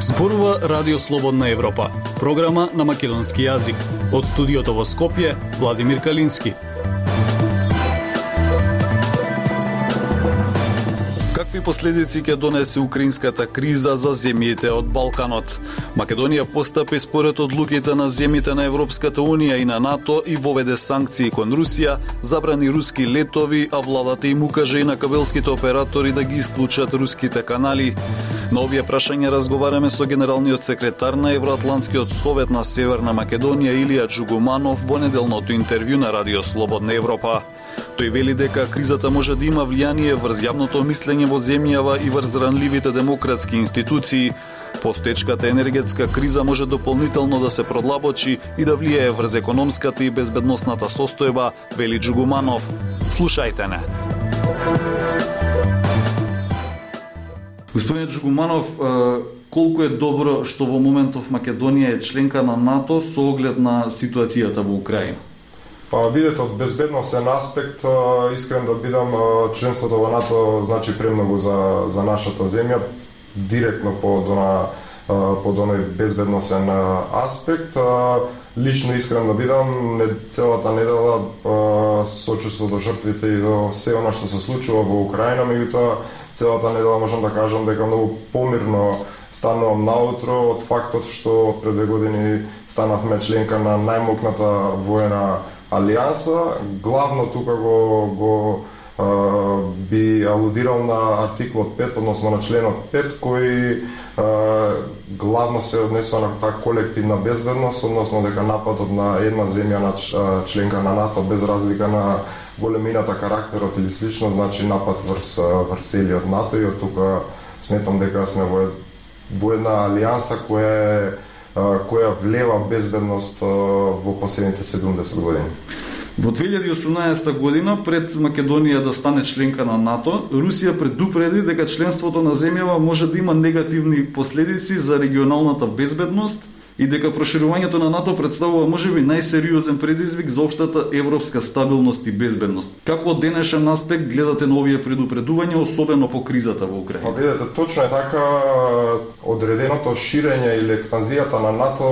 Зборува Радио Слободна Европа, програма на македонски јазик. Од студиото во Скопје, Владимир Калински. Последици ќе донесе украинската криза за земјите од Балканот? Македонија постапи според одлуките на земјите на Европската Унија и на НАТО и воведе санкции кон Русија, забрани руски летови, а владата им укаже и на кабелските оператори да ги исклучат руските канали. На овие прашања разговараме со генералниот секретар на Евроатлантскиот совет на Северна Македонија Илија Джугуманов во неделното интервју на Радио Слободна Европа. Тој вели дека кризата може да има влијание врз јавното мислење во земјава и врз ранливите демократски институции, Постечката енергетска криза може дополнително да се продлабочи и да влијае врз економската и безбедносната состојба, вели Джугуманов. Слушајте не. Господин Джугуманов, колку е добро што во моментов Македонија е членка на НАТО со оглед на ситуацијата во Украина? Па видете од безбедносен аспект, искрен да бидам членството во НАТО значи премногу за за нашата земја, директно по дона по оној безбедносен аспект. Лично искрен да бидам, не целата недела сочувство до жртвите и до се она што се случува во Украина, меѓутоа целата недела можам да кажам дека многу помирно станувам наутро од фактот што пред две години станавме членка на најмокната воена алијанса. Главно тука го, го а, би алудирал на артиклот 5, односно на членот 5, кој а, главно се однесува на таа колективна безбедност, односно дека нападот на една земја на членка на НАТО без разлика на големината, карактерот или слично, значи напад врз, врз целиот НАТО и од тука сметам дека сме во, во една алијанса која е која влева безбедност во последните 70 години. Во 2018 година, пред Македонија да стане членка на НАТО, Русија предупреди дека членството на земјава може да има негативни последици за регионалната безбедност и дека проширувањето на НАТО представува можеби најсериозен предизвик за општата европска стабилност и безбедност. Како од денешен аспект гледате на овие предупредувања, особено по кризата во Украина? Па видете, точно е така одреденото ширење или експанзијата на НАТО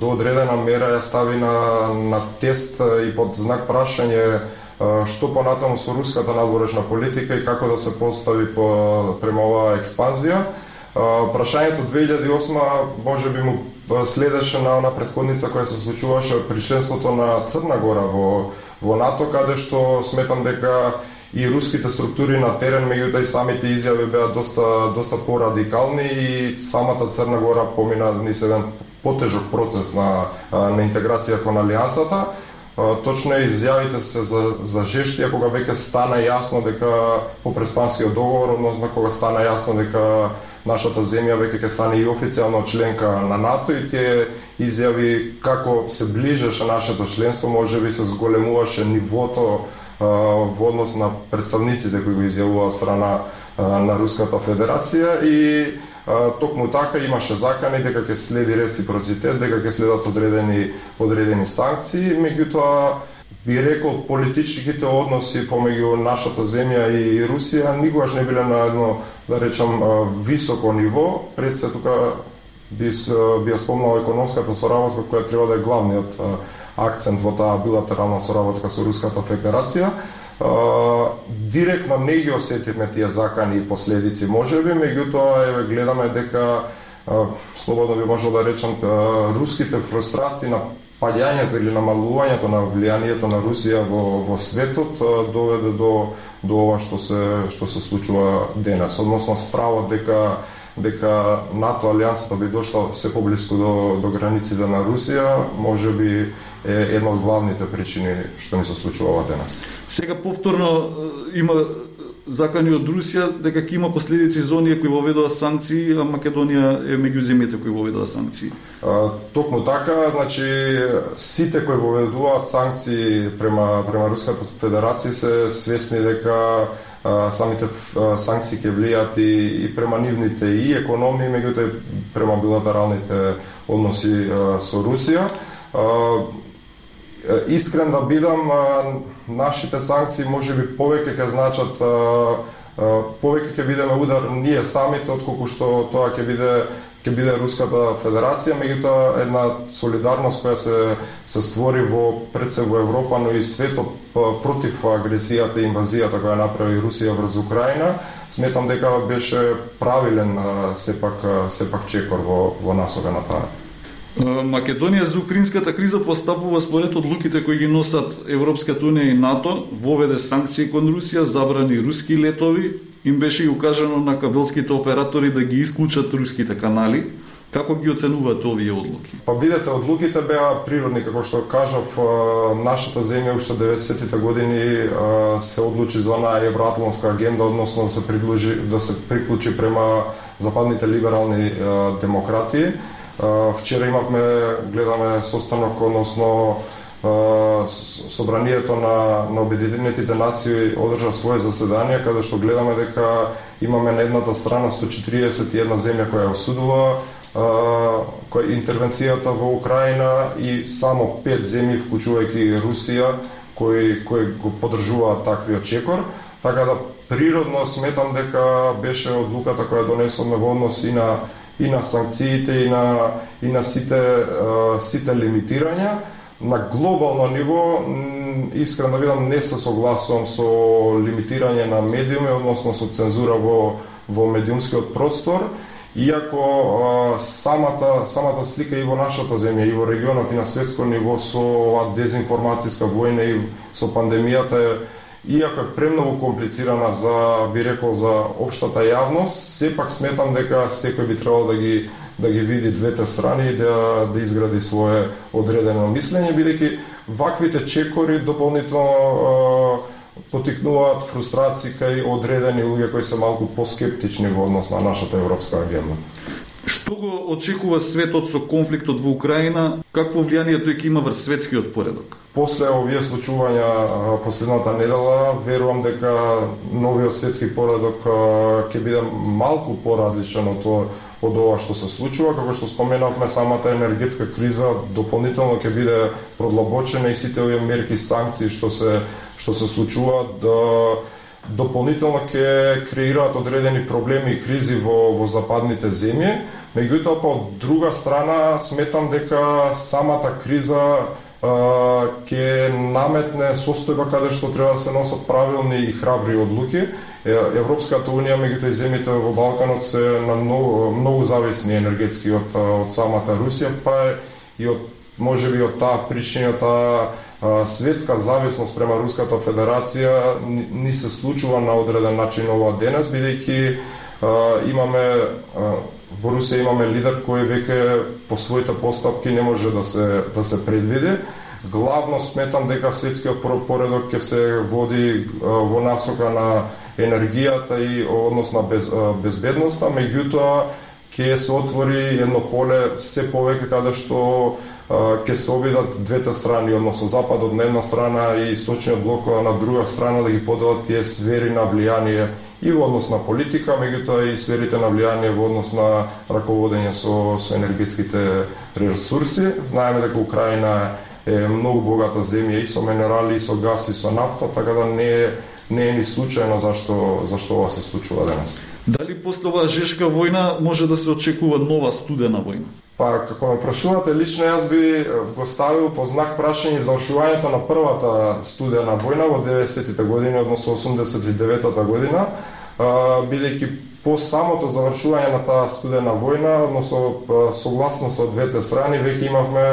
до одредена мера ја стави на, на тест и под знак прашање што понатаму со руската надворешна политика и како да се постави по, према оваа експанзија Прашањето 2008 може би му следеше на она предходница која се случуваше при членството на Црна Гора во, во НАТО, каде што сметам дека и руските структури на терен, меѓутоа и самите изјави беа доста доста порадикални и самата Црна Гора помина низ еден потежок процес на на интеграција кон алијансата. Точно изјавите се за, за жештија кога веќе стана јасно дека по преспанскиот договор, односно кога стана јасно дека нашата земја веќе ќе стане и официјално членка на НАТО и тие изјави како се ближеше нашето членство, може би се зголемуваше нивото а, во однос на представниците кои го изјавува страна а, на Руската Федерација и токму така имаше закани дека ќе следи реципроцитет, дека ќе следат одредени одредени санкции, меѓутоа би рекол политичките односи помеѓу нашата земја и Русија никогаш не биле на едно да речам високо ниво. Пред се тука би би ја спомнал економската соработка која треба да е главниот акцент во таа билатерална соработка со Руската Федерација. директно не ги осетивме тие закани и последици можеби, меѓутоа еве гледаме дека слободно би можел да речам руските фрустрации на паѓањето или намалувањето на влијанието на Русија во, во светот доведе до до ова што се што се случува денес, односно стравот дека дека НАТО алијансата би дошла се поблиску до до границите на Русија, може би е една од главните причини што ни се случува денес. Сега повторно има закани од Русија дека ќе има последици за оние кои воведува санкции, а Македонија е меѓу земјите кои воведува санкции. А, токму така, значи сите кои воведуваат санкции према према Руската Федерација се свесни дека а, самите а, санкции ќе влијат и, и према нивните и економии, меѓутоа према билатералните односи а, со Русија. А, искрен да бидам, нашите санкции може би повеќе ќе значат повеќе ќе бидеме удар ние самите отколку што тоа ќе биде ќе биде Руската Федерација, меѓутоа една солидарност која се се створи во пред се во Европа, но и светот против агресијата и инвазијата која направи Русија врз Украина, сметам дека беше правилен сепак сепак чекор во во насока на таа. Македонија за украинската криза постапува според одлуките кои ги носат Европската унија и НАТО, воведе санкции кон Русија, забрани руски летови, им беше и укажано на кабелските оператори да ги исклучат руските канали. Како ги оценуваат овие одлуки? Па видете, одлуките беа природни, како што кажав, нашата земја уште 90-тите години се одлучи за онаа евроатланска агенда, односно да се приближи да се приклучи према западните либерални демократии Вчера имавме, гледаме состанок, односно собранието на, на Обединетите нации одржа свое заседание каде што гледаме дека имаме на едната страна 141 земја која осудува која интервенцијата во Украина и само пет земји вклучувајќи Русија кои кои го поддржуваат таквиот чекор. Така да природно сметам дека беше одлуката која донесоме во однос и на и на санкциите и на и на сите сите лимитирања. На глобално ниво искрено да видам не се согласувам со лимитирање на медиуми, односно со цензура во во медиумскиот простор, иако а, самата самата слика и во нашата земја и во регионот и на светско ниво со оваа дезинформацијска војна и со пандемијата е иако е премногу комплицирана за, би рекол, за општата јавност, сепак сметам дека секој би требало да ги да ги види двете страни и да, да изгради свое одредено мислење, бидејќи ваквите чекори дополнително потикнуваат фрустрации кај одредени луѓе кои се малку поскептични во однос на нашата европска агенда. Што го очекува светот со конфликтот во Украина? Какво влијание тој ќе има врз светскиот поредок? После овие случувања последната недела, верувам дека новиот светски поредок ќе биде малку поразличен од тоа од ова што се случува, како што споменавме самата енергетска криза дополнително ќе биде продлабочена и сите овие мерки санкции што се што се случуваат да дополнително ќе креираат одредени проблеми и кризи во, во западните земји, меѓутоа по друга страна сметам дека самата криза ќе наметне состојба каде што треба да се носат правилни и храбри одлуки. Европската унија, меѓутоа и земјите во Балканот се на многу, многу зависни енергетски од, од самата Русија, па и од можеби од таа причина, од таа светска зависност према Руската Федерација ни се случува на одреден начин ова денес, бидејќи имаме во Русија имаме лидер кој веќе по своите постапки не може да се да се предвиди. Главно сметам дека светскиот поредок ќе се води во насока на енергијата и однос на без, безбедноста, меѓутоа ќе се отвори едно поле се повеќе каде што ќе се обидат двете страни, односно Западот на една страна и Источниот блок на друга страна да ги поделат тие сфери на влијание и во однос на политика, меѓутоа и сферите на влијание во однос на раководење со, со енергетските ресурси. Знаеме дека Украина е многу богата земја и со минерали, и со газ, и со нафта, така да не е не е ни случајно зашто зашто ова се случува денес. Дали после оваа жешка војна може да се очекува нова студена војна? Па, како ме прашувате, лично јас би го ставил по знак прашање завршувањето на првата студена војна во 90-тите години, односно 89-та година, бидејќи по самото завршување на таа студена војна, односно согласно со двете страни, веќе имавме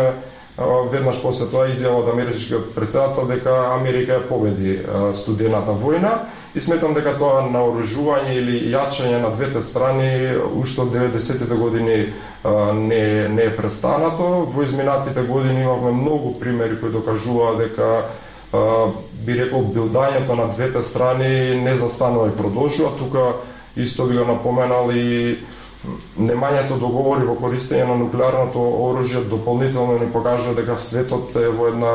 веднаш после тоа изјава од америчкиот председател дека Америка ја победи студената војна и сметам дека тоа наоружување или јачање на двете страни уште од 90-тите години не, не е престанато. Во изминатите години имавме многу примери кои докажуваа дека би рекол билдањето на двете страни не застанува и продолжува. Тука исто би го напоменал и немањето договори во користење на нуклеарното оружје дополнително ни покажува дека светот е во една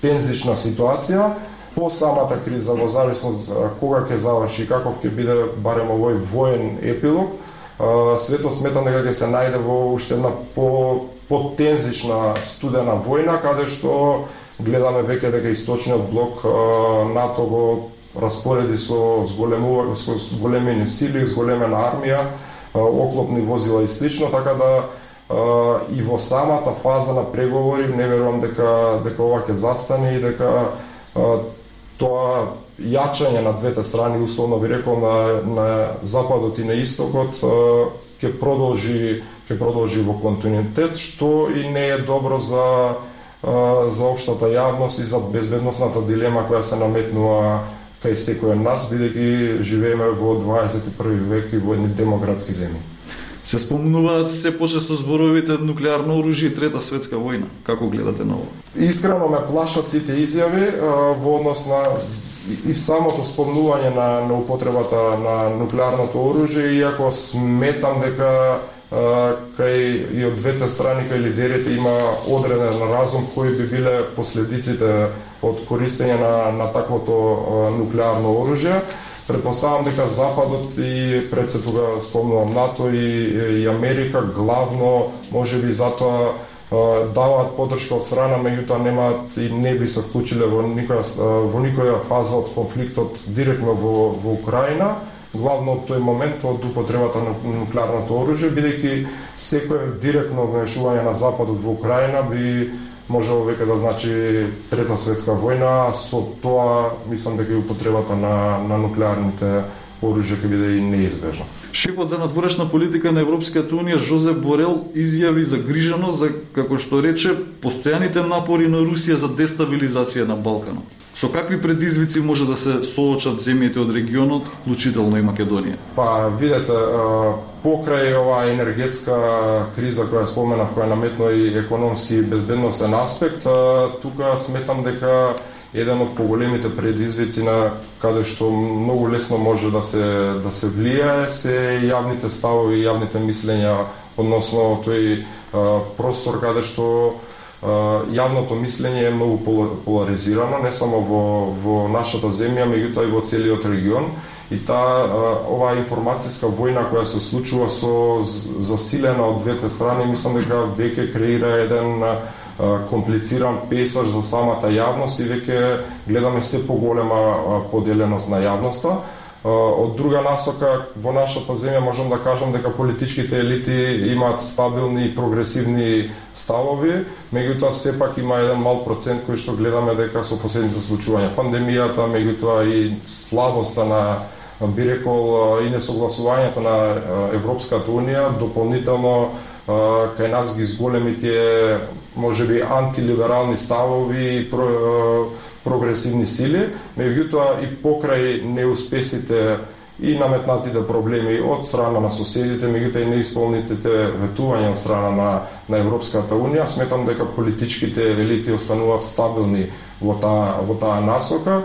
тензична ситуација по самата криза во зависност кога ќе заврши и каков ќе биде барем овој воен епилог, светот сметам дека ќе се најде во уште една по потензична студена војна каде што гледаме веќе дека источниот блок НАТО го распореди со зголемување со големени сили, зголемена армија, оклопни возила и слично, така да и во самата фаза на преговори не верувам дека дека ова ќе застане и дека тоа јачање на двете страни, условно ви рекол, на, на западот и на истокот, ќе продолжи ќе продолжи во континентет, што и не е добро за за општата јавност и за безбедносната дилема која се наметнува кај секој од нас, бидејќи живееме во 21 век и во едни демократски земји. Се спомнуваат се почесто зборовите нуклеарно оружје и трета светска војна. Како гледате на ова? Искрено ме плашат сите изјави во однос на и самото спомнување на, на употребата на нуклеарното оружје, иако сметам дека кај и од двете страни кај лидерите има одреден разум кои би биле последиците од користење на, на таквото нуклеарно оружје. Предпоставам дека Западот и пред се тога спомнувам НАТО и, и Америка главно може би затоа даваат поддршка од страна, меѓутоа немаат и не би се вклучиле во никоја во никоја фаза од конфликтот директно во во Украина, главно од тој момент од употребата на нуклеарното оружје, бидејќи секое директно вмешување на Западот во Украина би можело веќе да значи Трета светска војна, со тоа мислам дека и употребата на, на нуклеарните оружје ќе биде и неизбежна. Шефот за надворешна политика на Европската унија Жозеф Борел изјави загриженост за како што рече постојаните напори на Русија за дестабилизација на Балканот. Со какви предизвици може да се соочат земјите од регионот, вклучително и Македонија? Па, видете, покрај оваа енергетска криза која споменав, која наметно и економски и безбедносен аспект, тука сметам дека еден од поголемите предизвици на каде што многу лесно може да се да се влијае се јавните ставови, јавните мислења односно тој простор каде што јавното мислење е многу поларизирано не само во во нашата земја, меѓутоа и во целиот регион и таа оваа информацијска војна која се случува со засилена од двете страни, мислам дека веќе креира еден комплициран пейсаж за самата јавност и веќе гледаме се поголема поделеност на јавноста. Од друга насока, во нашата земја можам да кажам дека политичките елити имаат стабилни и прогресивни ставови, меѓутоа сепак има еден мал процент кој што гледаме дека со последните случувања пандемијата, меѓутоа и слабоста на би рекол и несогласувањето на Европската унија дополнително кај нас ги зголеми тие можеби антилиберални ставови и прогресивни сили, меѓутоа и покрај неуспесите и наметнатите проблеми од страна на соседите, меѓутоа и неисполнитите ветувања од страна на, на Европската Унија, сметам дека политичките елити остануваат стабилни во таа, во таа насока.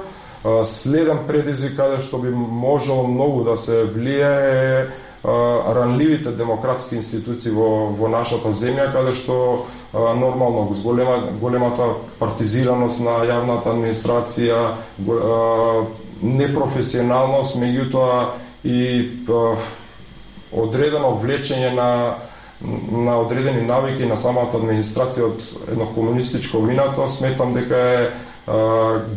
Следен предизвик каде што би можело многу да се влијае ранливите демократски институции во, во нашата земја, каде што нормално голема, големата партизираност на јавната администрација, непрофесионалност, меѓутоа и одредено влечење на на одредени навики на самата администрација од едно комунистичко минато, сметам дека е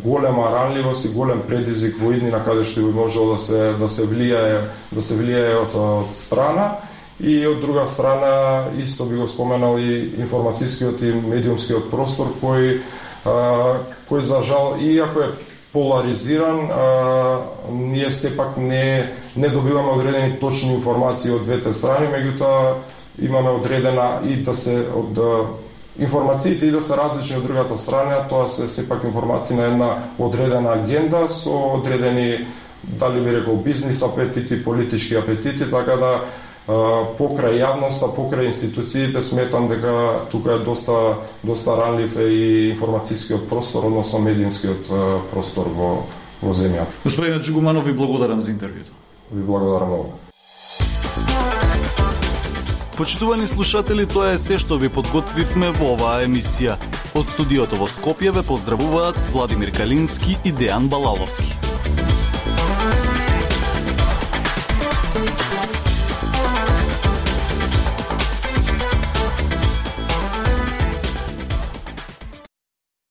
голема ранливост и голем предизвик во иднина каде што би можело да се да се влијае да се влијае од, од страна и од друга страна исто би го споменал и информацијскиот и медиумскиот простор кој а, кој за жал иако е поларизиран а, ние сепак не не добиваме одредени точни информации од двете страни меѓутоа имаме одредена и да се од информациите и да се различни од другата страна, тоа се сепак информации на една одредена агенда со одредени дали би рекол бизнис апетити, политички апетити, така да покрај јавноста, покрај институциите сметам дека тука е доста доста ранлив е и информацијскиот простор, односно медиумскиот простор во во земјата. Господине Джугуманов, ви благодарам за интервјуто. Ви благодарам многу. Почитувани слушатели, тоа е се што ви подготвивме во оваа емисија. Од студиото во Скопје ве поздравуваат Владимир Калински и Дејан Балаловски.